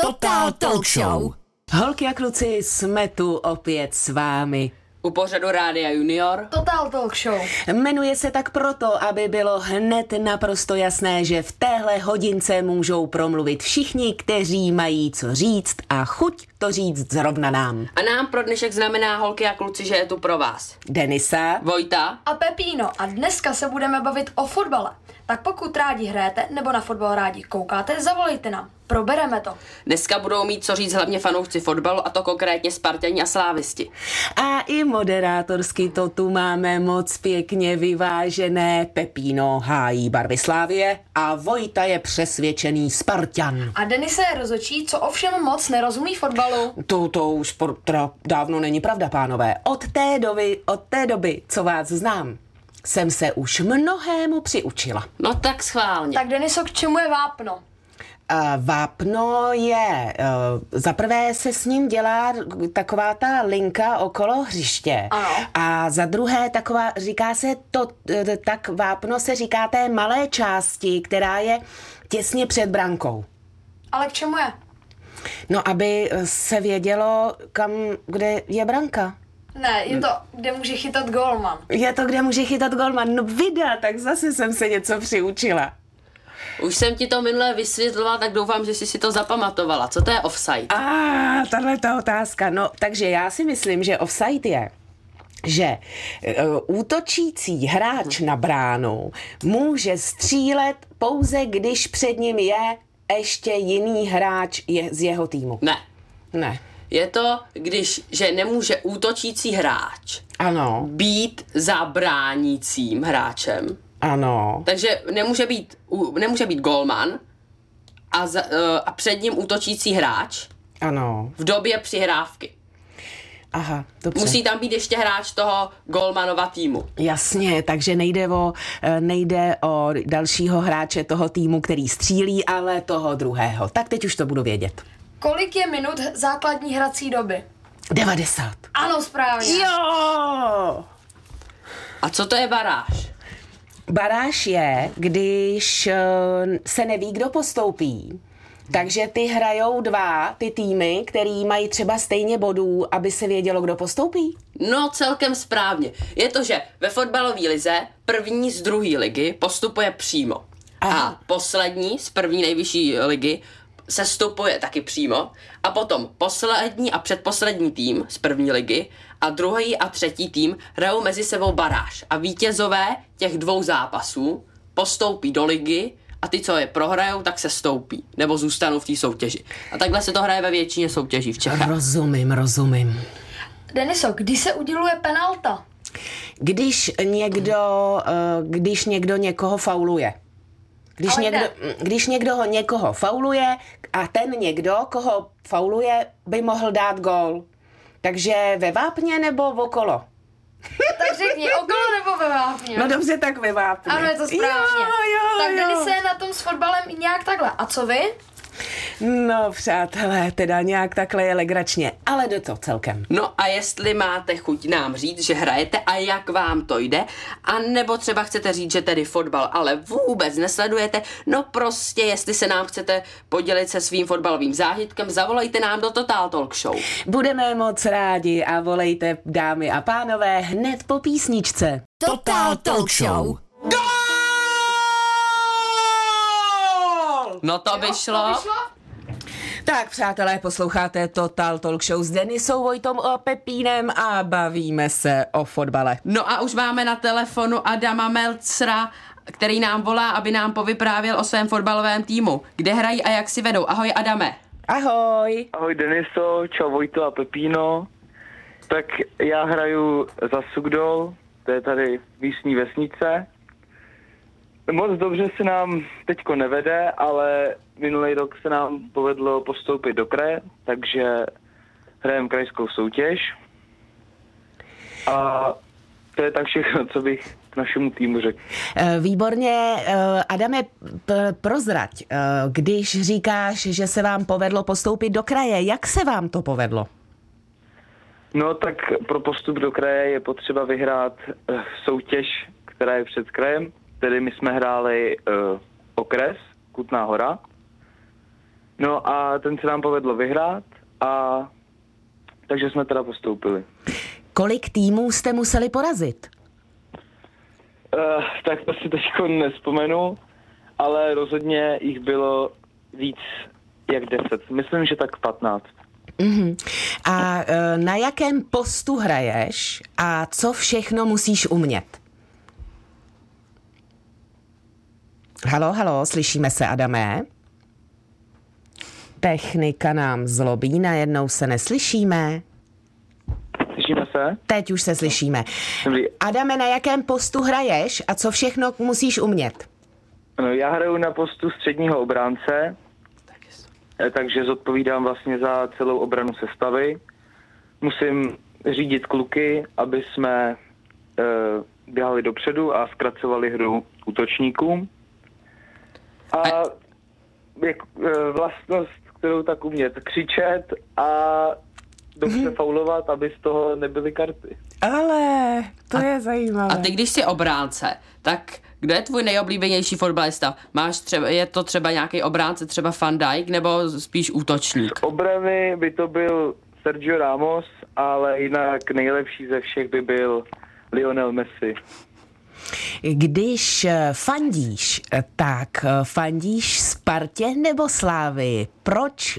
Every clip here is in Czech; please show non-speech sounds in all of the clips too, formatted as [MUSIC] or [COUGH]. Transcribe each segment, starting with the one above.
Total Talk Show. Holky a kluci, jsme tu opět s vámi. U pořadu Rádia Junior. Total Talk Show. Jmenuje se tak proto, aby bylo hned naprosto jasné, že v téhle hodince můžou promluvit všichni, kteří mají co říct a chuť to říct zrovna nám. A nám pro dnešek znamená holky a kluci, že je tu pro vás. Denisa, Vojta, A Pepíno. A dneska se budeme bavit o fotbale. Tak pokud rádi hrajete nebo na fotbal rádi koukáte, zavolejte nám. Probereme to. dneska budou mít co říct hlavně fanoušci fotbalu, a to konkrétně Spartani a Slávisti. a i moderátorsky to tu máme moc pěkně vyvážené. Pepíno hájí barvy Slávie a Vojta je přesvědčený Spartan. A Denise je rozočí, co ovšem moc nerozumí fotbalu. To, to už dávno není pravda, pánové. Od té doby, od té doby, co vás znám, jsem se už mnohému přiučila. No tak schválně. Tak Deniso, k čemu je vápno? A vápno je, uh, za prvé se s ním dělá taková ta linka okolo hřiště. Ano. A za druhé taková, říká se to, eh, tak vápno se říká té malé části, která je těsně před brankou. Ale k čemu je? No, aby se vědělo, kam, kde je branka. Ne, je to, kde může chytat golman. Je to, kde může chytat golman. No vida, tak zase jsem se něco přiučila. Už jsem ti to minule vysvětlovala, tak doufám, že jsi si to zapamatovala. Co to je offside? A tahle ta otázka. No, takže já si myslím, že offside je, že uh, útočící hráč na bránu může střílet pouze, když před ním je ještě jiný hráč je, z jeho týmu. Ne. Ne. Je to, když, že nemůže útočící hráč Ano, být zabránícím hráčem. ano. Takže nemůže být, nemůže být golman a, za, eh, a před ním útočící hráč Ano. v době přihrávky. Aha, dobře. Musí tam být ještě hráč toho golmanova týmu. Jasně, takže nejde o, eh, nejde o dalšího hráče toho týmu, který střílí, ale toho druhého. Tak teď už to budu vědět. Kolik je minut základní hrací doby? 90. Ano, správně. Jo! A co to je baráž? Baráž je, když eh, se neví, kdo postoupí. Takže ty hrajou dva, ty týmy, který mají třeba stejně bodů, aby se vědělo, kdo postoupí. No, celkem správně. Je to, že ve fotbalové lize první z druhé ligy postupuje přímo. Aha. A poslední z první nejvyšší ligy se stupuje taky přímo. A potom poslední a předposlední tým z první ligy a druhý a třetí tým hrajou mezi sebou baráž. A vítězové těch dvou zápasů postoupí do ligy a ty, co je prohrajou, tak se stoupí. Nebo zůstanou v té soutěži. A takhle se to hraje ve většině soutěží v Čechách. Rozumím, rozumím. Deniso, kdy se uděluje penalta? Když někdo, eh, když někdo někoho fauluje. Když Ale někdo, když někdo ho někoho fauluje a ten někdo, koho fauluje, by mohl dát gól. Takže ve vápně nebo okolo? Tak řekni, okolo nebo ve vápně? No dobře, tak ve vápně. Ano, je to správně. Jo, jo, tak jo. Je na tom s fotbalem nějak takhle. A co vy? No, přátelé, teda nějak takhle je legračně, ale do to celkem. No a jestli máte chuť nám říct, že hrajete a jak vám to jde, a nebo třeba chcete říct, že tedy fotbal ale vůbec nesledujete, no prostě jestli se nám chcete podělit se svým fotbalovým zážitkem, zavolejte nám do Total Talk Show. Budeme moc rádi a volejte, dámy a pánové, hned po písničce. Total Talk Show. No to by šlo. Tak, přátelé, posloucháte Total Talk Show s Denisou Vojtom a Pepínem a bavíme se o fotbale. No a už máme na telefonu Adama Melcra, který nám volá, aby nám povyprávěl o svém fotbalovém týmu. Kde hrají a jak si vedou. Ahoj Adame. Ahoj. Ahoj Deniso, čau Vojto a Pepíno. Tak já hraju za Sugdol, to je tady místní vesnice. Moc dobře se nám teďko nevede, ale minulý rok se nám povedlo postoupit do kraje, takže hrajeme krajskou soutěž. A to je tak všechno, co bych k našemu týmu řekl. Eh, Výborně, eh, Adame, prozrať, eh, když říkáš, že se vám povedlo postoupit do kraje, jak se vám to povedlo? No tak pro postup do kraje je potřeba vyhrát soutěž, která je před krajem. Tedy my jsme hráli uh, okres, Kutná hora. No a ten se nám povedlo vyhrát a takže jsme teda postoupili. Kolik týmů jste museli porazit? Uh, tak to si teď nespomenu, ale rozhodně jich bylo víc jak 10. Myslím, že tak 15. Mhm. A e, na jakém postu hraješ a co všechno musíš umět? Halo, halo, slyšíme se, Adamé? Technika nám zlobí, najednou se neslyšíme. Slyšíme se? Teď už se slyšíme. Dobrý. Adame, na jakém postu hraješ a co všechno musíš umět? No, já hraju na postu středního obránce, takže zodpovídám vlastně za celou obranu sestavy. Musím řídit kluky, aby jsme e, běhali dopředu a zkracovali hru útočníkům. A jak, e, vlastnost, kterou tak umět, křičet a dobře faulovat, aby z toho nebyly karty. Ale, to je zajímavé. A ty, když jsi obránce, tak kdo je tvůj nejoblíbenější fotbalista? Máš třeba, je to třeba nějaký obránce, třeba Van Dijk, nebo spíš útočník? Obrany by to byl Sergio Ramos, ale jinak nejlepší ze všech by byl Lionel Messi. Když eh, fandíš, eh, tak eh, fandíš Spartě nebo Slávy? Proč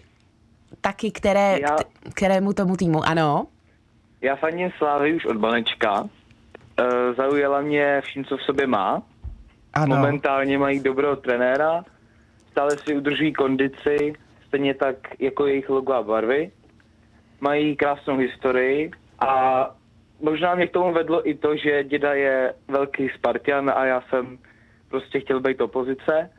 taky které, Já- kterému tomu týmu? Ano? Já fandím Slávy už od Banečka. Zaujala mě vším, co v sobě má. Ano. Momentálně mají dobrého trenéra, stále si udržují kondici, stejně tak jako jejich logo a barvy. Mají krásnou historii a možná mě k tomu vedlo i to, že děda je velký Spartan a já jsem prostě chtěl být opozice.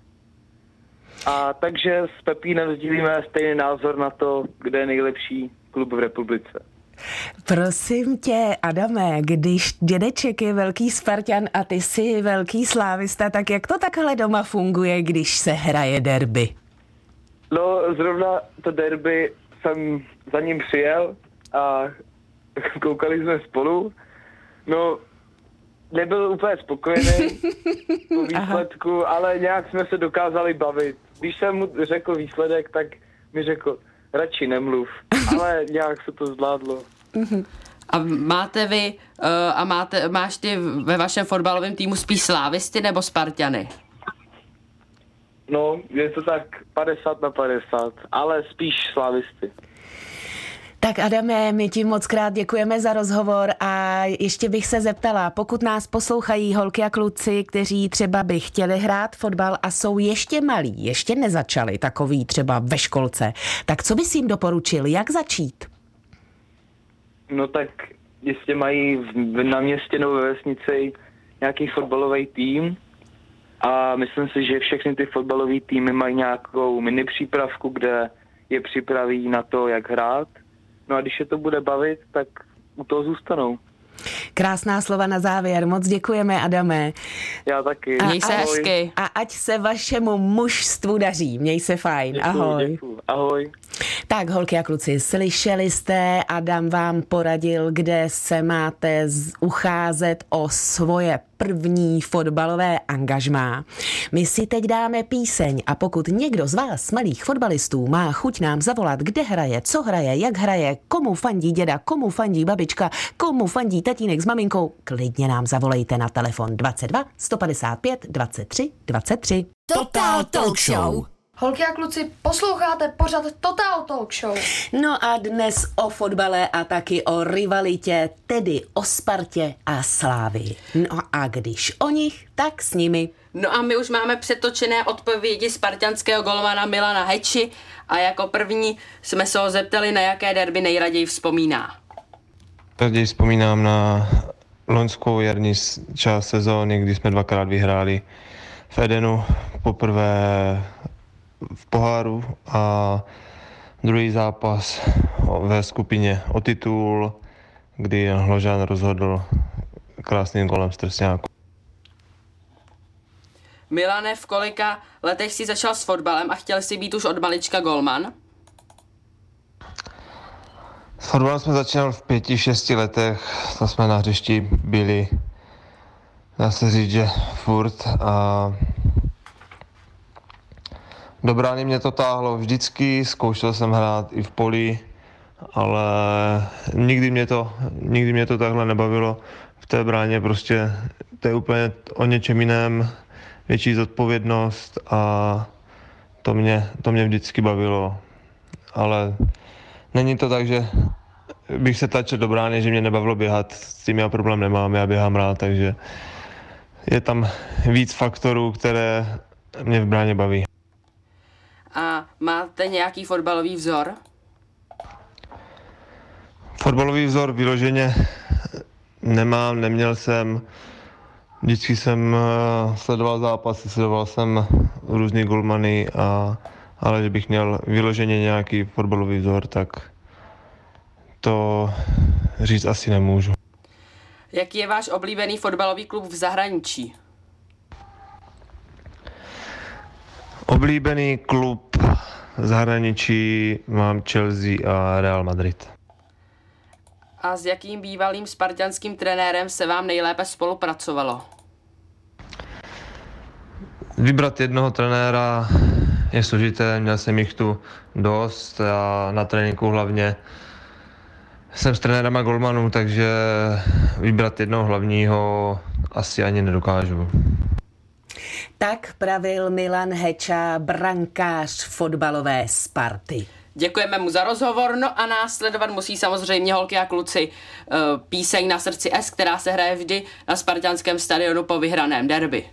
A takže s Pepínem sdílíme stejný názor na to, kde je nejlepší klub v republice. Prosím tě, Adame, když dědeček je velký Spartan a ty jsi velký slávista, tak jak to takhle doma funguje, když se hraje derby? No, zrovna to derby jsem za ním přijel a [LAUGHS] koukali jsme spolu. No, nebyl úplně spokojený [LAUGHS] po výsledku, ale nějak jsme se dokázali bavit. Když jsem mu řekl výsledek, tak mi řekl, radši nemluv. [LAUGHS] Ale nějak se to zvládlo. A máte vy, uh, a máte, máš ty ve vašem fotbalovém týmu spíš slávisty nebo Spartany? No, je to tak 50 na 50, ale spíš slavisty. Tak Adame, my ti moc krát děkujeme za rozhovor a ještě bych se zeptala, pokud nás poslouchají holky a kluci, kteří třeba by chtěli hrát fotbal a jsou ještě malí, ještě nezačali takový třeba ve školce, tak co bys jim doporučil, jak začít? No tak jistě mají na městě nebo ve vesnici nějaký fotbalový tým a myslím si, že všechny ty fotbalové týmy mají nějakou mini přípravku, kde je připraví na to, jak hrát. No a když je to bude bavit, tak u toho zůstanou. Krásná slova na závěr, moc děkujeme Adame. Já taky. Měj se Ahoj. hezky. A ať se vašemu mužstvu daří, měj se fajn, Děkuju, ahoj. Děkuju. Ahoj. Tak, holky a kluci, slyšeli jste, Adam vám poradil, kde se máte ucházet o svoje první fotbalové angažmá. My si teď dáme píseň a pokud někdo z vás, malých fotbalistů, má chuť nám zavolat, kde hraje, co hraje, jak hraje, komu fandí děda, komu fandí babička, komu fandí tatínek s maminkou, klidně nám zavolejte na telefon 22 155 23 23. Total Talk Show. Holky a kluci, posloucháte pořad Total Talk Show. No a dnes o fotbale a taky o rivalitě, tedy o Spartě a Slávy. No a když o nich, tak s nimi. No a my už máme přetočené odpovědi spartanského golmana Milana Heči a jako první jsme se ho zeptali, na jaké derby nejraději vzpomíná. Raději vzpomínám na loňskou jarní část sezóny, kdy jsme dvakrát vyhráli v Edenu, poprvé v poháru a druhý zápas ve skupině o titul, kdy Hložan rozhodl krásným golem z Trsňáku. Milane, v kolika letech si začal s fotbalem a chtěl si být už od malička golman? S fotbalem jsme začínali v pěti, šesti letech, to jsme na hřišti byli, dá se říct, že furt a Do brány mě to táhlo vždycky, zkoušel jsem hrát i v poli, ale nikdy mě to, nikdy mě to takhle nebavilo. V té bráně prostě to je úplně o něčem jiném, větší zodpovědnost a to mě, to mě vždycky bavilo. Ale není to tak, že bych se tlačil do brány, že mě nebavilo běhat, s tím já problém nemám, já běhám rád, takže je tam víc faktorů, které mě v bráně baví. A máte nějaký fotbalový vzor? Fotbalový vzor vyloženě nemám, neměl jsem. Vždycky jsem eh, sledoval zápasy, sledoval jsem různý golmany, a, ale že bych měl vyloženě nějaký fotbalový vzor, tak to říct asi nemůžu. Jaký je váš oblíbený fotbalový klub v zahraničí? Oblíbený klub zahraničí mám Chelsea a Real Madrid. A s jakým bývalým spartianským trenérem se vám nejlépe spolupracovalo? Vybrat jednoho trenéra je složité, měl jsem jich tu dost a na tréninku hlavně jsem s trenérama golmanů, takže vybrat jednoho hlavního asi ani nedokážu. Tak pravil Milan Heča, brankář fotbalové Sparty. Děkujeme mu za rozhovor, no a následovat musí samozřejmě holky a kluci uh, píseň na srdci S, která se hraje vždy na spartianském stadionu po vyhraném derby.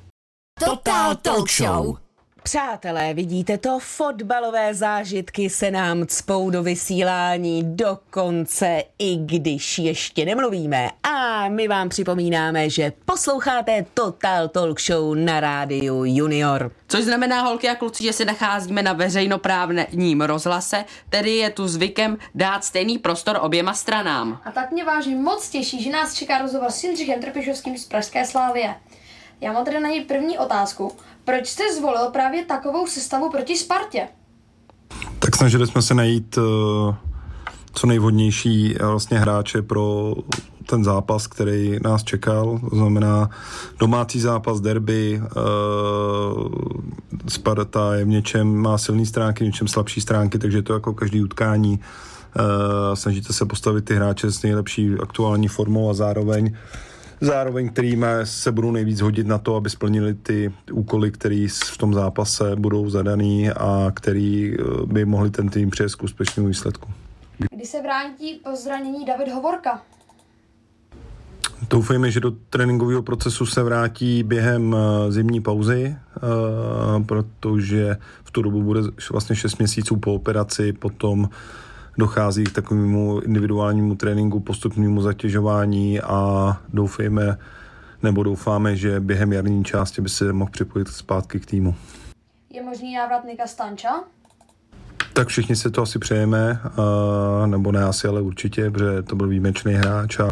Total Talk Show. Přátelé, vidíte to, fotbalové zážitky se nám cpou do vysílání dokonce, i když ještě nemluvíme. A my vám připomínáme, že posloucháte Total Talk Show na rádiu Junior. Což znamená, holky a kluci, že se nacházíme na veřejnoprávním rozhlase, tedy je tu zvykem dát stejný prostor oběma stranám. A tak mě vážně moc těší, že nás čeká rozhovor s Jindřichem Trpišovským z Pražské Slávie. Já mám tedy na něj první otázku. Proč jste zvolil právě takovou sestavu proti Spartě? Tak snažili jsme se najít uh, co nejvhodnější uh, vlastně hráče pro ten zápas, který nás čekal, to znamená domácí zápas, derby, uh, Sparta je v něčem, má silné stránky, v něčem slabší stránky, takže to jako každý utkání uh, snažíte se postavit ty hráče s nejlepší aktuální formou a zároveň zároveň kterým se budou nejvíc hodit na to, aby splnili ty úkoly, které v tom zápase budou zadaný a který eh, by mohli ten tým přijést k úspěšnému výsledku. Kdy se vrátí po zranění David Hovorka? Doufejme, že do tréninkového procesu se vrátí během eh, zimní pauzy, eh, protože v tu dobu bude vlastně 6 měsíců po operaci, potom dochází k takovému individuálnímu tréninku, postupnému zatěžování a doufejme, nebo doufáme, že během jarní části by se mohl připojit zpátky k týmu. Je možný návrat Nika Stanča? Tak všichni se to asi přejeme, nebo ne asi, ale určitě, protože to byl výjimečný hráč a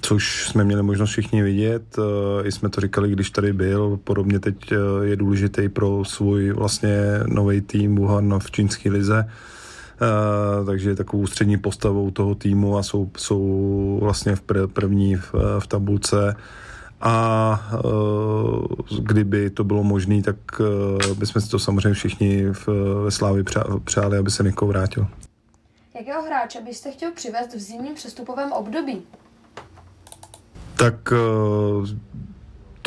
což jsme měli možnost všichni vidět. I jsme to říkali, když tady byl. Podobně teď je důležitý pro svůj vlastně nový tým Wuhan v čínské lize takže je takovou střední postavou toho týmu a jsou, jsou vlastně v pr- první v, v tabulce a uh, kdyby to bylo možné, tak uh, bychom si to samozřejmě všichni v, ve Slávi přáli, aby se někoho vrátil. Jakého hráče byste chtěl přivést v zimním přestupovém období? Tak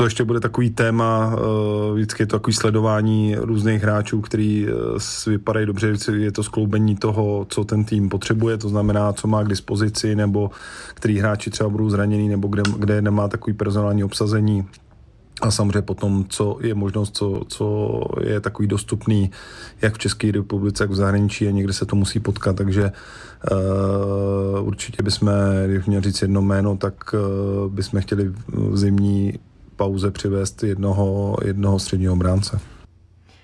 to ještě bude takový téma, eh, vždycky je to takový sledování různých hráčů, který eh, vypadají dobře, je to skloubení toho, co ten tým potřebuje, to znamená, co má k dispozici, nebo který hráči třeba budou zranění, nebo kde, kde nemá takový personální obsazení. A samozřejmě potom, co je možnost, co, co je takový dostupný jak v České republice, jak v zahraničí a někde se to musí potkat, takže uh, určitě bychom, když měl říct jedno jméno, tak uh, bychom chtěli v zimní pauze přivést jednoho, jednoho středního bránce.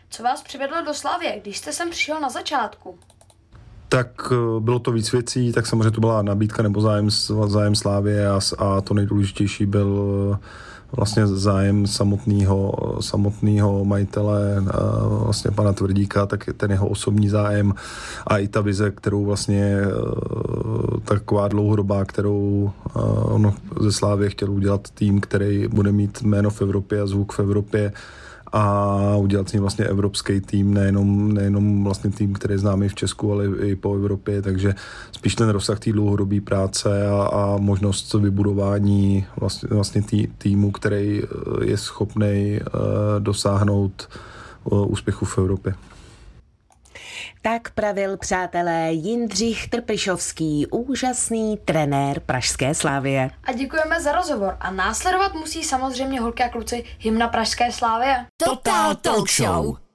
Co vás přivedlo do Slavě, když jste sem přišel na začátku? Tak eh, bylo to víc věcí, tak samozřejmě to byla nabídka nebo zájem, zájem Slávě a, a to nejdůležitější byl eh, vlastně zájem samotného, samotného majitele, vlastně pana Tvrdíka, tak ten jeho osobní zájem a i ta vize, kterou vlastně taková dlouhodobá, kterou on ze Slávy chtěl udělat tým, který bude mít jméno v Evropě a zvuk v Evropě a udělat z něj vlastně evropský tým, nejenom, nejenom vlastně tým, který je známý v Česku, ale i po Evropě, takže spíš ten rozsah té dlouhodobé práce a, a možnost vybudování vlastně, vlastně tý, týmu, který je schopný uh, dosáhnout uh, úspěchu v Evropě. Tak pravil přátelé Jindřich Trpišovský, úžasný trenér Pražské slávie. A děkujeme za rozhovor. A následovat musí samozřejmě holky a kluci hymna Pražské slávie. Total Talk Show.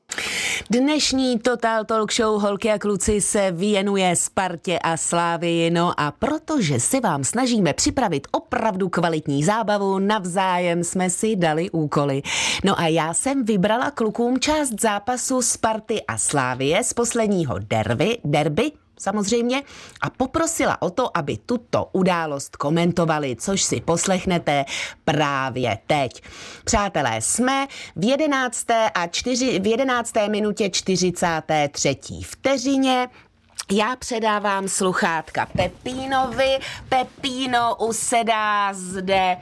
Dnešní Total Talk Show Holky a kluci se věnuje Spartě a Slávii, no a protože si vám snažíme připravit opravdu kvalitní zábavu, navzájem jsme si dali úkoly. No a já jsem vybrala klukům část zápasu Sparty a Slávie z posledního derby, derby samozřejmě a poprosila o to, aby tuto událost komentovali, což si poslechnete právě teď. Přátelé, jsme v 11. a 4, v 11. minutě 43. vteřině. Já předávám sluchátka Pepínovi. Pepíno usedá zde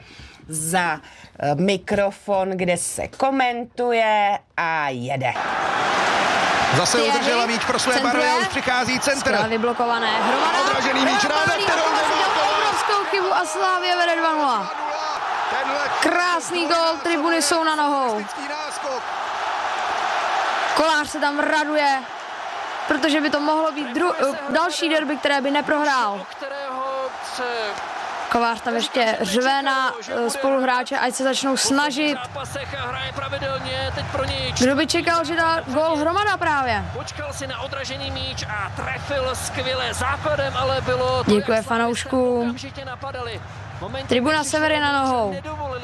za eh, mikrofon, kde se komentuje a jede. Zase udržela míč pro své barvy, už přichází centr. Skvěle vyblokované. Hromada. Odražený míč, rána, kterou nemá obrovskou chybu a Slávě vede 2-0. Tenhle Krásný gol, tribuny jsou na nohou. Kolář se tam raduje, protože by to mohlo být dru- eh, další derby, které by neprohrál. Kovář tam ještě řve na eh, spoluhráče, ať se začnou snažit. Kdo by čekal, že dá gol hromada právě? počkal si na odražený míč a trefil skvěle základem, ale bylo Děkuje fanouškům. Tribuna kdy přišel Sever je na nohou.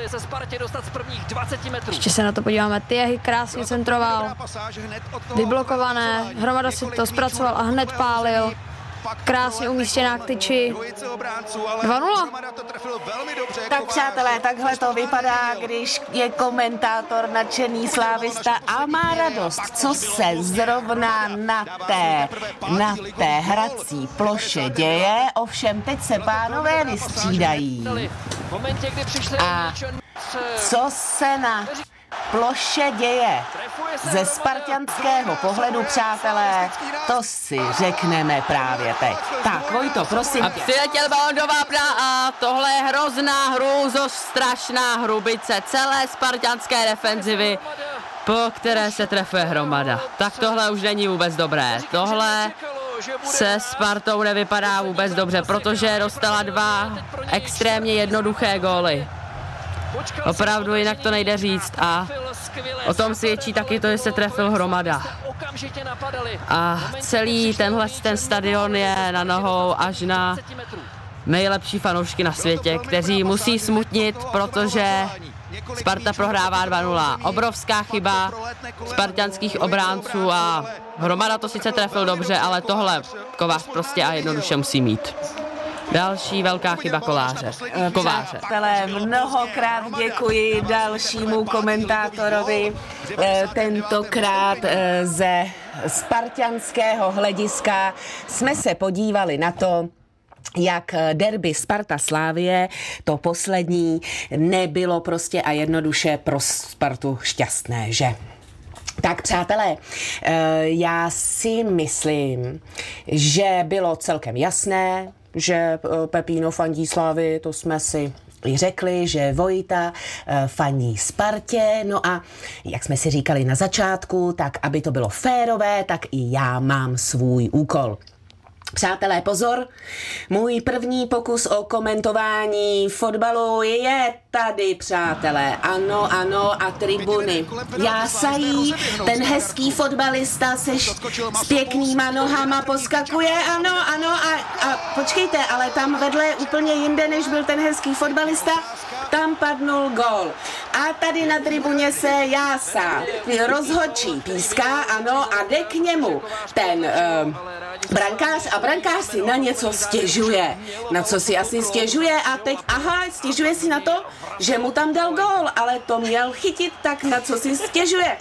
Se Spartě dostat z prvních 20 metrů. Ještě se na to podíváme. Tyjehy krásně centroval. Vyblokované. Hromada si to zpracoval a hned pálil. Krásně umístěná k tyči. Dvojice obránců, ale 2:0. Hromada to trefil velmi dobře. Tak Kovář. přátelé, takhle to vypadá, když je komentátor nadšený slávista a má radost, co se zrovna na té, na té hrací ploše děje. Ovšem teď se pánové vystřídají. V momentě, kdy přišli A Co se na ploše děje? Ze spartianského pohledu, přátelé, to si řekneme právě teď. Tak, Vojto, prosím A tě. přiletěl balon do vápna a tohle je hrozná hrůzo, strašná hrubice celé spartianské defenzivy, po které se trefuje hromada. Tak tohle už není vůbec dobré. Tohle se Spartou nevypadá vůbec dobře, protože dostala dva extrémně jednoduché góly. Opravdu jinak to nejde říct a o tom svědčí taky to, že se trefil hromada. A celý tenhle ten stadion je na nohou až na nejlepší fanoušky na světě, kteří musí smutnit, protože Sparta prohrává 2-0. Obrovská chyba spartianských obránců a Hromada to sice trefil dobře, ale tohle Kovář prostě a jednoduše musí mít. Další velká chyba koláře. Kováře. Přátelé, mnohokrát děkuji dalšímu komentátorovi, eh, tentokrát eh, ze spartianského hlediska jsme se podívali na to, jak derby Sparta Slávie, to poslední, nebylo prostě a jednoduše pro Spartu šťastné, že? Tak přátelé, eh, já si myslím, že bylo celkem jasné, že eh, Pepíno fandí Slávy, to jsme si řekli, že Vojta eh, fandí Spartě, no a jak jsme si říkali na začátku, tak aby to bylo férové, tak i já mám svůj úkol. Přátelé, pozor, můj první pokus o komentování fotbalu je tady, přátelé. Ano, ano, a tribuny. Jásají, ten hezký fotbalista se š- s pěknýma nohama poskakuje, ano, ano, a, a počkejte, ale tam vedle úplně jinde, než byl ten hezký fotbalista, tam padnul gol. A tady na tribuně se jásá, rozhočí píská, ano, a jde k němu ten uh, brankář a brankář si na něco stěžuje. Na co si asi stěžuje a teď, aha, stěžuje si na to, že mu tam dal gól, ale to měl chytit, tak na co si stěžuje.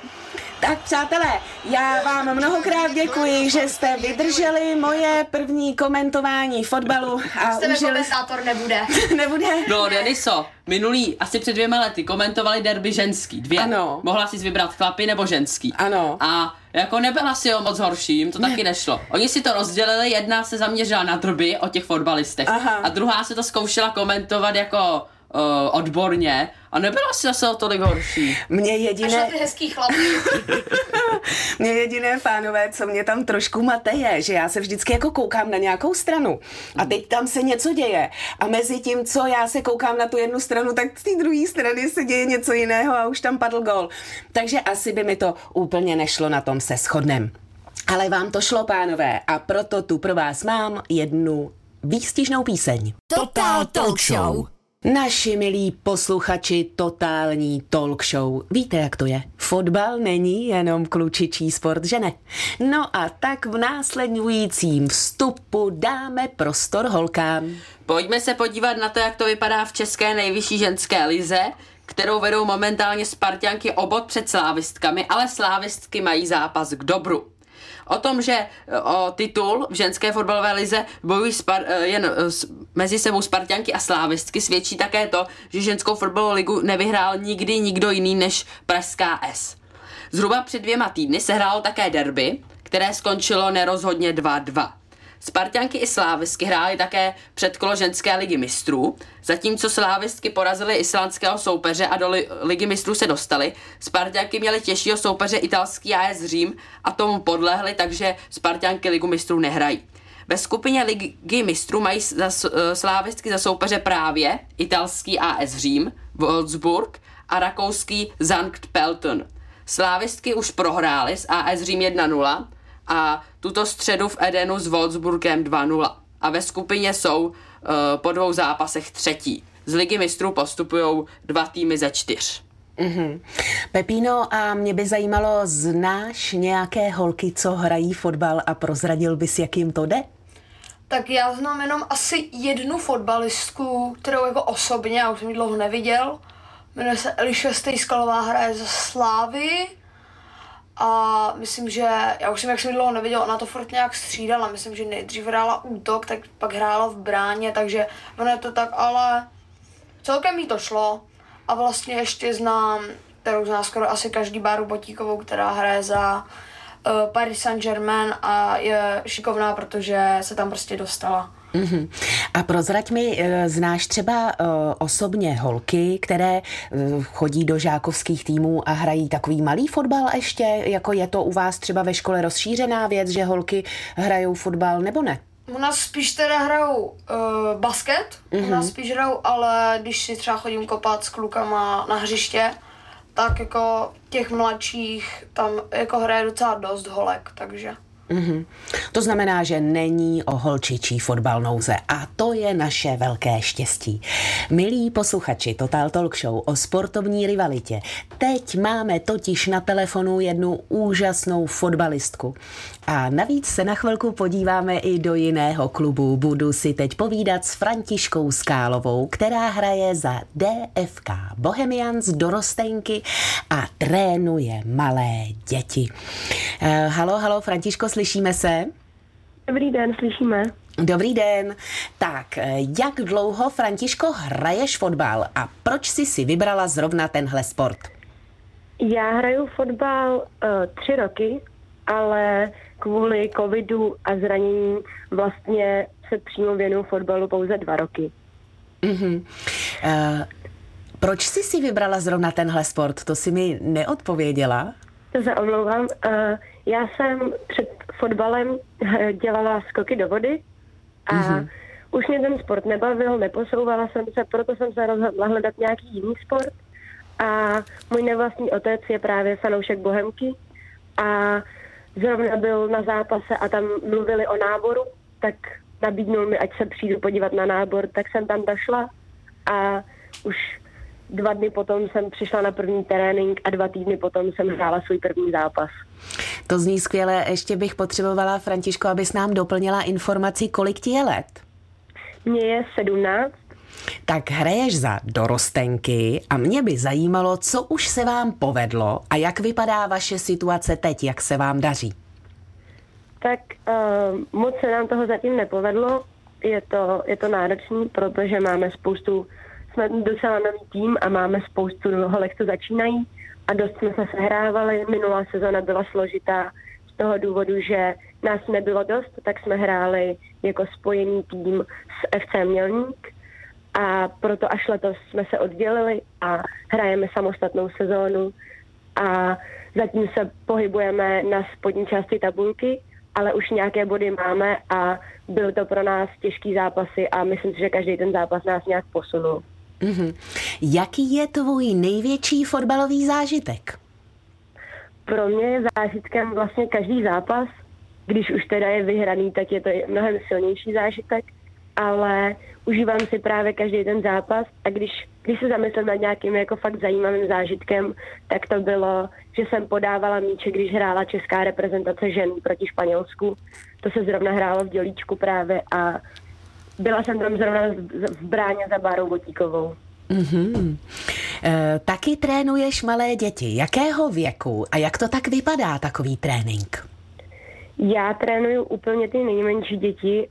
Tak přátelé, já vám mnohokrát děkuji, že jste vydrželi moje první komentování fotbalu a Jste užili... komentátor nebude. [LAUGHS] Nebude? No, Deniso, minulý, asi před dvěma lety, komentovali derby ženský, dvě. Ano. Mohla si vybrat chlapy nebo ženský. Ano. A jako nebyla si o moc horší, jim to taky nešlo. Oni si to rozdělili, jedna se zaměřila na drby o těch fotbalistech Aha. a druhá se to zkoušela komentovat jako uh, odborně a nebyla si zase o tolik horší. Mě Až na jediné, ty hezký chlapy. [LAUGHS] mě jediné pánové, co mě tam trošku mate je, že já se vždycky jako koukám na nějakou stranu a teď tam se něco děje a mezi tím, co já se koukám na tu jednu stranu, tak z té druhé strany se děje něco jiného a už tam padl gol. Takže asi by mi to úplně nešlo, na tom se shodnem. Ale vám to šlo, pánové, a proto tu pro vás mám jednu výstižnou píseň. Total Talk Show. Naši milí posluchači totální talk show. Víte, jak to je? Fotbal není jenom klučičí sport, že ne? No a tak v následujícím vstupu dáme prostor holkám. Pojďme se podívat na to, jak to vypadá v české nejvyšší ženské lize, kterou vedou momentálně Spartianky obod před slávistkami, ale slávistky mají zápas k dobru. O tom, že o titul v ženské fotbalové lize bojují spar, e, jen e, s- mezi sebou Spartianky a slávistky, svědčí také to, že ženskou fotbalovou ligu nevyhrál nikdy nikdo jiný než Pražská S. Zhruba před dvěma týdny se hrálo také derby, které skončilo nerozhodně 2-2. Spartianky i Slávistky hrály také předkolo ženské ligy mistrů, zatímco Slávistky porazily islandského soupeře a do li- ligy mistrů se dostali. Spartianky měly těžšího soupeře italský AS Řím a tomu podlehly, takže Spartianky ligu mistrů nehrají. Ve skupině ligy mistrů mají za, eh, Slávistky za soupeře právě italský AS Řím, Wolfsburg a rakouský Sankt Pelton. Slávistky už prohrály s AS Řím 1-0 a tuto středu v Edenu s Wolfsburgem 2-0. A ve skupině jsou uh, po dvou zápasech třetí. Z ligy mistrů postupují dva týmy ze čtyř. Mhm. Pepíno, a mě by zajímalo, znáš nějaké holky, co hrají fotbal a prozradil bys, jak jim to jde? Tak já znám jenom asi jednu fotbalistku, kterou jako osobně, já už jsem ji dlouho neviděl. Jmenuje se Eliša Stejskalová, hraje za Slávy. A myslím, že, já už jsem, jak jsem dlouho neviděl, ona to furt nějak střídala. Myslím, že nejdřív hrála útok, tak pak hrála v bráně, takže ono je to tak, ale celkem jí to šlo. A vlastně ještě znám, kterou zná skoro asi každý Báru Botíkovou, která hraje za Paris Saint-Germain a je šikovná, protože se tam prostě dostala. Mhm. A prozrať mi, eh, znáš třeba eh, osobně holky, které eh, chodí do žákovských týmů a hrají takový malý fotbal ještě, jako je to u vás třeba ve škole rozšířená věc, že holky hrajou fotbal, nebo ne? U nás spíš teda hrajou uh, basket, mm-hmm. u nás spíš hrajou, ale když si třeba chodím kopat s klukama na hřiště, tak jako těch mladších tam jako hraje docela dost holek, takže... Mhm. To znamená, že není o holčičí fotbal nouze a to je naše velké štěstí. Milí posluchači Total Talk Show o sportovní rivalitě. Teď máme totiž na telefonu jednu úžasnou fotbalistku. A navíc se na chvilku podíváme i do jiného klubu. Budu si teď povídat s Františkou Skálovou, která hraje za DFK Bohemians dorostenky a trénuje malé děti. Uh, halo, halo, Františko, slyšíme se? Dobrý den, slyšíme. Dobrý den. Tak, jak dlouho, Františko, hraješ fotbal a proč jsi si vybrala zrovna tenhle sport? Já hraju fotbal uh, tři roky, ale kvůli covidu a zranění vlastně se přímo věnuju fotbalu pouze dva roky. Mhm. Uh, proč jsi si vybrala zrovna tenhle sport? To si mi neodpověděla. To se omlouvám. Uh, já jsem před fotbalem eh, dělala skoky do vody a Mhm. už mě ten sport nebavil, neposouvala jsem se, proto jsem se rozhodla hledat nějaký jiný sport. A můj nevlastní otec je právě fanoušek Bohemky a zrovna byl na zápase a tam mluvili o náboru, tak nabídnul mi, ať se přijdu podívat na nábor, tak jsem tam došla a už dva dny potom jsem přišla na první trénink a dva týdny potom jsem hrála svůj první zápas. To zní skvěle. Ještě bych potřebovala, Františko, abys nám doplnila informaci, kolik ti je let. Mně je 17 Tak hraješ za dorostenky a mě by zajímalo, co už se vám povedlo a jak vypadá vaše situace teď, jak se vám daří. Tak uh, moc se nám toho zatím nepovedlo. Je to, je to náročný, protože máme spoustu, jsme docela nový tým a máme spoustu holek, co začínají a dost jsme se sehrávali. Minulá sezona byla složitá z toho důvodu, že nás nebylo dost, tak jsme hráli jako spojený tým s FC Mělník a proto až letos jsme se oddělili a hrajeme samostatnou sezónu a zatím se pohybujeme na spodní části tabulky, ale už nějaké body máme a byly to pro nás těžký zápasy a myslím si, že každý ten zápas nás nějak posunul. Mm-hmm. Jaký je tvůj největší fotbalový zážitek? Pro mě je zážitkem vlastně každý zápas. Když už teda je vyhraný, tak je to mnohem silnější zážitek, ale užívám si právě každý ten zápas a když, když se zamyslím nad nějakým jako fakt zajímavým zážitkem, tak to bylo, že jsem podávala míče, když hrála česká reprezentace žen proti Španělsku. To se zrovna hrálo v Dělíčku právě a byla jsem tam zrovna v bráně za Bárou Botíkovou. Mm-hmm. E, taky trénuješ malé děti. Jakého věku a jak to tak vypadá, takový trénink? Já trénuju úplně ty nejmenší děti.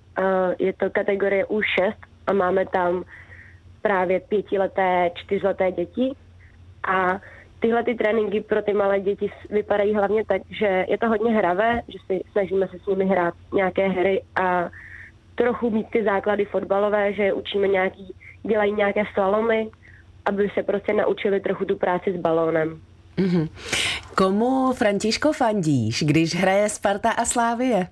Je to kategorie U6 a máme tam právě pětileté, čtyřleté děti. A tyhle ty tréninky pro ty malé děti vypadají hlavně tak, že je to hodně hravé, že si snažíme se s nimi hrát nějaké hry a trochu mít ty základy fotbalové, že učíme nějaký, dělají nějaké slalomy, aby se prostě naučili trochu tu práci s balónem. Mm-hmm. Komu, Františko, fandíš, když hraje Sparta a Slávie?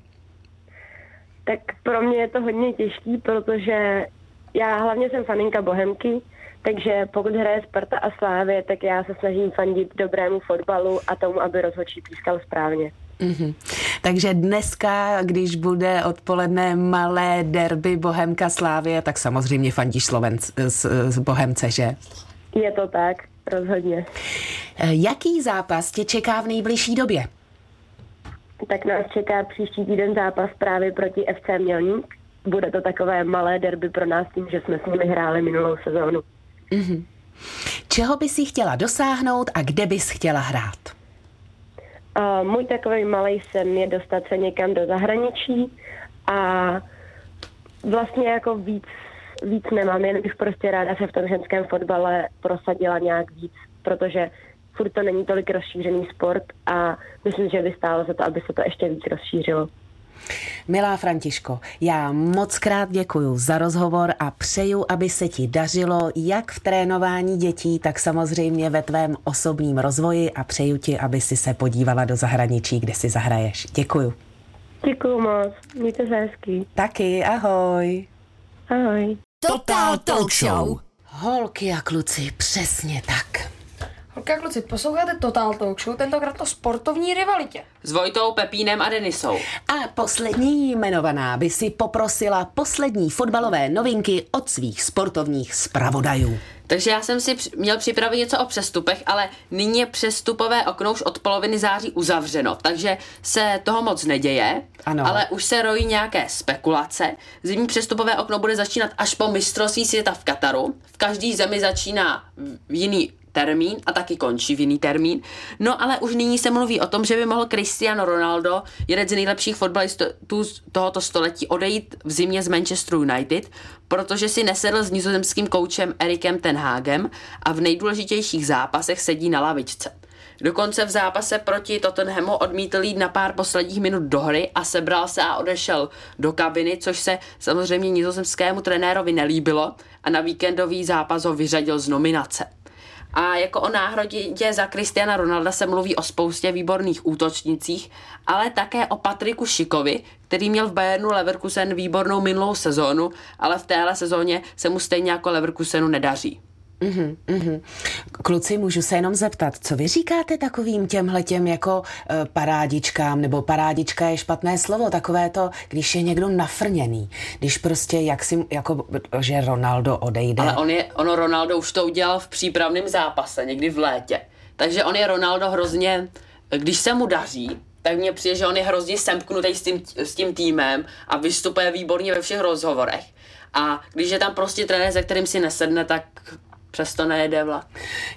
Tak pro mě je to hodně těžký, protože já hlavně jsem faninka Bohemky, takže pokud hraje Sparta a Slávie, tak já se snažím fandit dobrému fotbalu a tomu, aby rozhodčí pískal správně. Mm-hmm. Takže dneska, když bude odpoledne malé derby Bohemka Slávie, tak samozřejmě fandíš Slovenc z, z Bohemce, že? Je to tak, rozhodně. Jaký zápas tě čeká v nejbližší době? Tak nás čeká příští týden zápas právě proti FC Mělník. Bude to takové malé derby pro nás tím, že jsme s nimi hráli minulou sezónu. Mm-hmm. Čeho bys si chtěla dosáhnout a kde bys chtěla hrát? Uh, můj takový malý sen je dostat se někam do zahraničí a vlastně jako víc, víc nemám, jen bych prostě ráda se v tom ženském fotbale prosadila nějak víc, protože furt to není tolik rozšířený sport a myslím, že by stálo za to, aby se to ještě víc rozšířilo. Milá Františko, já moc krát děkuji za rozhovor a přeju, aby se ti dařilo jak v trénování dětí, tak samozřejmě ve tvém osobním rozvoji a přeju ti, aby si se podívala do zahraničí, kde si zahraješ. Děkuju. Děkuju moc, mějte se hezky. Taky, ahoj. Ahoj. Total Talk Show. Holky a kluci, přesně tak. Holky a kluci, posloucháte Total Talk Show, tentokrát o sportovní rivalitě. S Vojtou, Pepínem a Denisou. A poslední jmenovaná by si poprosila poslední fotbalové novinky od svých sportovních zpravodajů. Takže já jsem si měl připravit něco o přestupech, ale nyní je přestupové okno už od poloviny září uzavřeno, takže se toho moc neděje, ano. ale už se rojí nějaké spekulace. Zimní přestupové okno bude začínat až po mistrovství světa v Kataru. V každý zemi začíná v jiný termín a taky končí v jiný termín. No ale už nyní se mluví o tom, že by mohl Cristiano Ronaldo, jeden z nejlepších fotbalistů tohoto století, odejít v zimě z Manchester United, protože si nesedl s nizozemským koučem Erikem Tenhagem a v nejdůležitějších zápasech sedí na lavičce. Dokonce v zápase proti Tottenhamu odmítl jít na pár posledních minut do hry a sebral se a odešel do kabiny, což se samozřejmě nizozemskému trenérovi nelíbilo a na víkendový zápas ho vyřadil z nominace. A jako o náhradě za Kristiana Ronalda se mluví o spoustě výborných útočnicích, ale také o Patriku Šikovi, který měl v Bayernu Leverkusen výbornou minulou sezónu, ale v téhle sezóně se mu stejně jako Leverkusenu nedaří. Uhum, uhum. Kluci, můžu se jenom zeptat, co vy říkáte takovým těmhletěm jako uh, parádičkám, nebo parádička je špatné slovo, takové to, když je někdo nafrněný, když prostě, jak si, jako, že Ronaldo odejde. Ale on je, ono Ronaldo už to udělal v přípravném zápase, někdy v létě. Takže on je Ronaldo hrozně, když se mu daří, tak mně přijde, že on je hrozně semknutý s tím, s tím týmem a vystupuje výborně ve všech rozhovorech. A když je tam prostě trenér, se kterým si nesedne, tak přesto nejede vlak.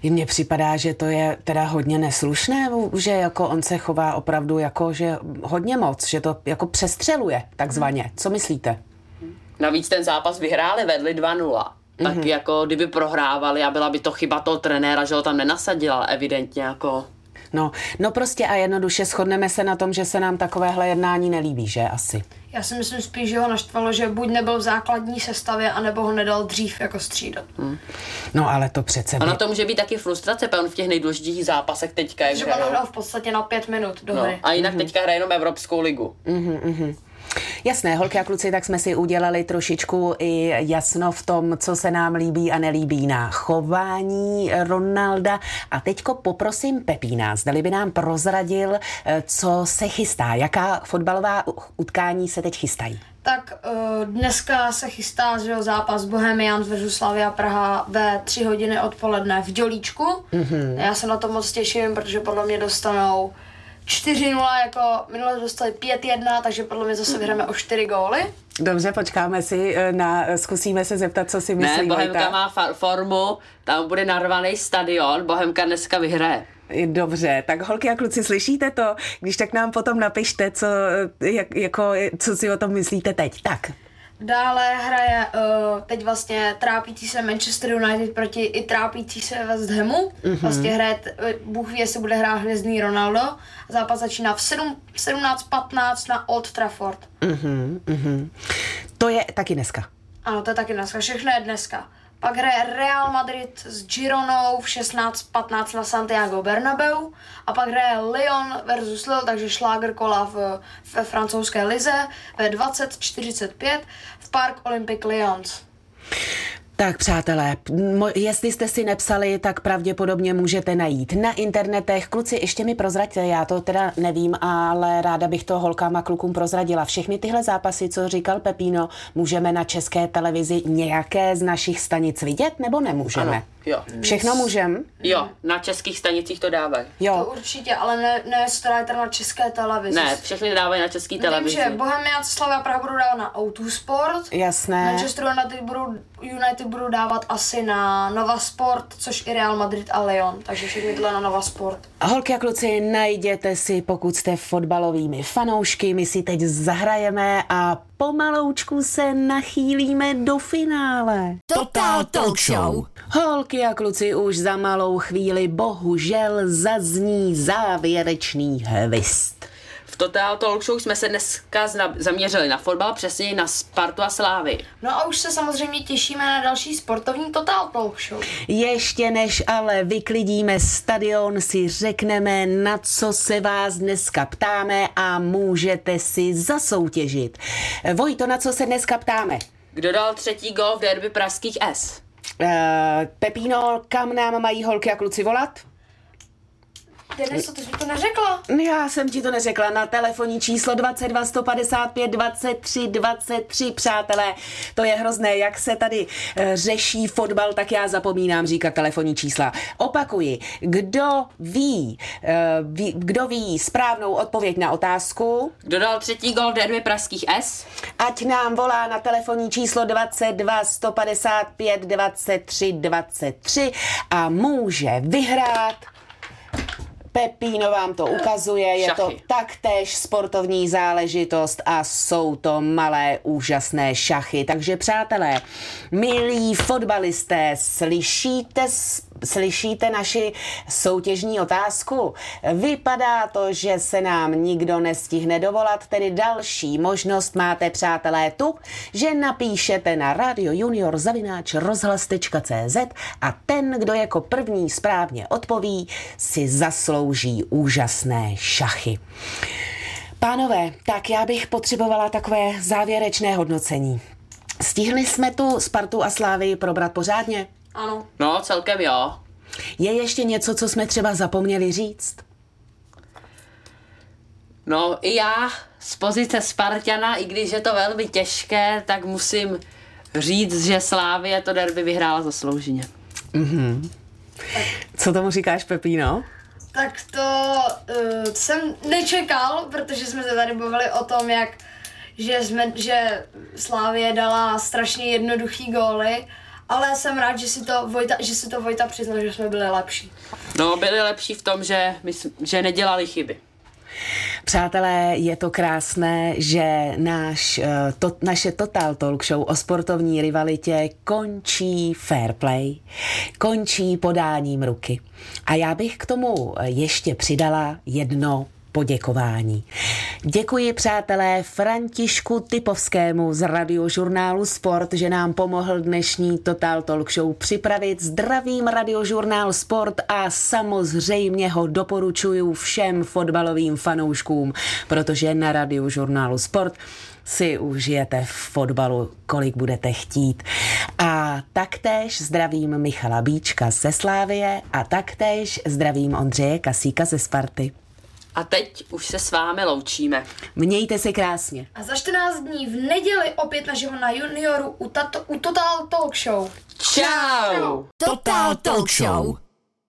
I mně připadá, že to je teda hodně neslušné, že jako on se chová opravdu jako, že hodně moc, že to jako přestřeluje takzvaně. Co myslíte? Navíc ten zápas vyhráli, vedli 2-0. Tak Mhm. jako kdyby prohrávali a byla by to chyba toho trenéra, že ho tam nenasadil, ale evidentně jako... No, no prostě a jednoduše shodneme se na tom, že se nám takovéhle jednání nelíbí, že asi. Já si myslím spíš, že ho naštvalo, že buď nebyl v základní sestavě, anebo ho nedal dřív jako střídat. No ale to přece A by... na to může být taky frustrace, protože on v těch nejdůležitějších zápasech teďka je Že on hrál v podstatě na pět minut do no, hry. A jinak teďka hraje jenom Evropskou ligu. Mhm, mhm. Jasné, holky a kluci, tak jsme si udělali trošičku i jasno v tom, co se nám líbí a nelíbí na chování Ronalda. A teďko poprosím Pepína, zdali by nám prozradil, eh, co se chystá, jaká fotbalová utkání se teď chystají. Tak uh, dneska se chystá že jo, zápas Bohemians versus Slavia Praha ve 3 hodiny odpoledne v Dělíčku. Mhm. Já se na to moc těším, protože podle mě dostanou 4-0, jako minule dostali 5-1, takže podle mě zase vyhráme o 4 góly. Dobře, počkáme si eh, na, zkusíme se zeptat, co si myslí Ne, Bohemka Vojta. má fa- formu, tam bude narvaný stadion, Bohemka dneska vyhraje. Dobře, tak holky a kluci, slyšíte to? Když tak nám potom napište, co, eh, jak, jako, co si o tom myslíte teď. Tak, Dále hraje uh, teď vlastně trápící se Manchester United proti i trápící se West Hamu. Mhm. Vlastně hraje, eh, Bůh ví, jestli bude hrát hvězdný Ronaldo. Zápas začíná v 7 17.15 na Old Trafford. mhm, mhm. to je taky dneska. Ano, to je taky dneska. Všechno je dneska. Pak hraje Real Madrid s Gironou v 16.15 na Santiago Bernabeu a pak hraje Lyon versus Lille, takže šláger kola v, ve francouzské lize ve 20.45 v Park Olympic Lyons. Tak přátelé, jestli jste si nepsali, tak pravděpodobně můžete najít na internetech. Kluci, ještě mi prozraďte, já to teda nevím, ale ráda bych to holkám a klukům prozradila. Všechny tyhle zápasy, co říkal Pepíno, můžeme na české televizi nějaké z našich stanic vidět, nebo nemůžeme? Ano, jo. Všechno můžem? Jo, na českých stanicích to dávají. To Jo. určitě, ale ne, ne to dáte na české televizi. Ne, všechny dávají na český Vím, televizi. že Bohemians Slavia Praha budou dávat na O2 Sport. Jasné. Manchester United budou, United budou dávat asi na Nova Sport, což i Real Madrid a Lyon, takže všechny tyhle na Nova Sport. Holky a kluci, najděte si, pokud jste fotbalovými fanoušky, my si teď zahrajeme a pomaloučku se nachýlíme do finále. Total Talk Show. Holky a kluci, už za malou chvíli bohužel zazní závěrečný hvist. V Total Talk Show jsme se dneska zaměřili na fotbal, přesně na Spartu a Slávy. No a už se samozřejmě těšíme na další sportovní Total Talk Show. Ještě než ale vyklidíme stadion, si řekneme, na co se vás dneska ptáme a můžete si zasoutěžit. Vojto, na co se dneska ptáme? Kdo dal třetí gol v derby pražských S? Uh, Pepíno, kam nám mají holky a kluci volat? Denis, ty jsi mi to neřekla? Já jsem ti to neřekla. Na telefonní číslo 22 155 23 23, přátelé. To je hrozné, jak se tady eh, řeší fotbal, tak já zapomínám říkat telefonní čísla. Opakuji, kdo ví, eh, ví, kdo ví správnou odpověď na otázku, Kdo dal třetí gol v derby pražských S? ať nám volá na telefonní číslo 22 155 23 23 a může vyhrát Pepíno vám to ukazuje, je to Šachy. taktéž sportovní záležitost a jsou to malé úžasné šachy. Takže přátelé, milí fotbalisté, slyšíte, slyšíte naši soutěžní otázku? Vypadá to, že se nám nikdo nestihne dovolat, tedy další možnost máte, přátelé, tu, že napíšete na Radio Junior zavináč rozhlas.cz a ten, kdo jako první správně odpoví, si zaslouží úžasné šachy. Pánové, tak já bych potřebovala takové závěrečné hodnocení. Stihli jsme tu Spartu a Slávy probrat pořádně? Ano. No, celkem jo. Je ještě něco, co jsme třeba zapomněli říct? No, i já z pozice Spartana, i když je to velmi těžké, tak musím říct, že Slávě to derby vyhrála zaslouženě. Mhm. Co tomu říkáš, Pepíno? Tak to uh, jsem nečekal, protože jsme se tady bavili o tom, jak že, jsme, že Slávě dala strašně jednoduchý góly, ale jsem rád, že si to Vojta, že si to Vojta přiznal, že jsme byli lepší. No, byli lepší v tom, že, my, že nedělali chyby. Přátelé, je to krásné, že náš, eh, to, naše Total Talk Show o sportovní rivalitě končí fair play, končí podáním ruky. A já bych k tomu ještě přidala jedno poděkování. Děkuji přátelé Františku Typovskému z radiožurnálu Sport, že nám pomohl dnešní Total Talk Show připravit. Zdravím radiožurnál Sport a samozřejmě ho doporučuju všem fotbalovým fanouškům, protože na radiožurnálu Sport si užijete v fotbalu, kolik budete chtít. A taktéž zdravím Michala Bíčka ze Slávie a taktéž zdravím Ondřeje Kasíka ze Sparty. A teď už se s vámi loučíme. Mějte se krásně. A za 14 dní v neděli opět naživo na junioru u, tato, u Total Talk Show. Ciao! Total Talk Show.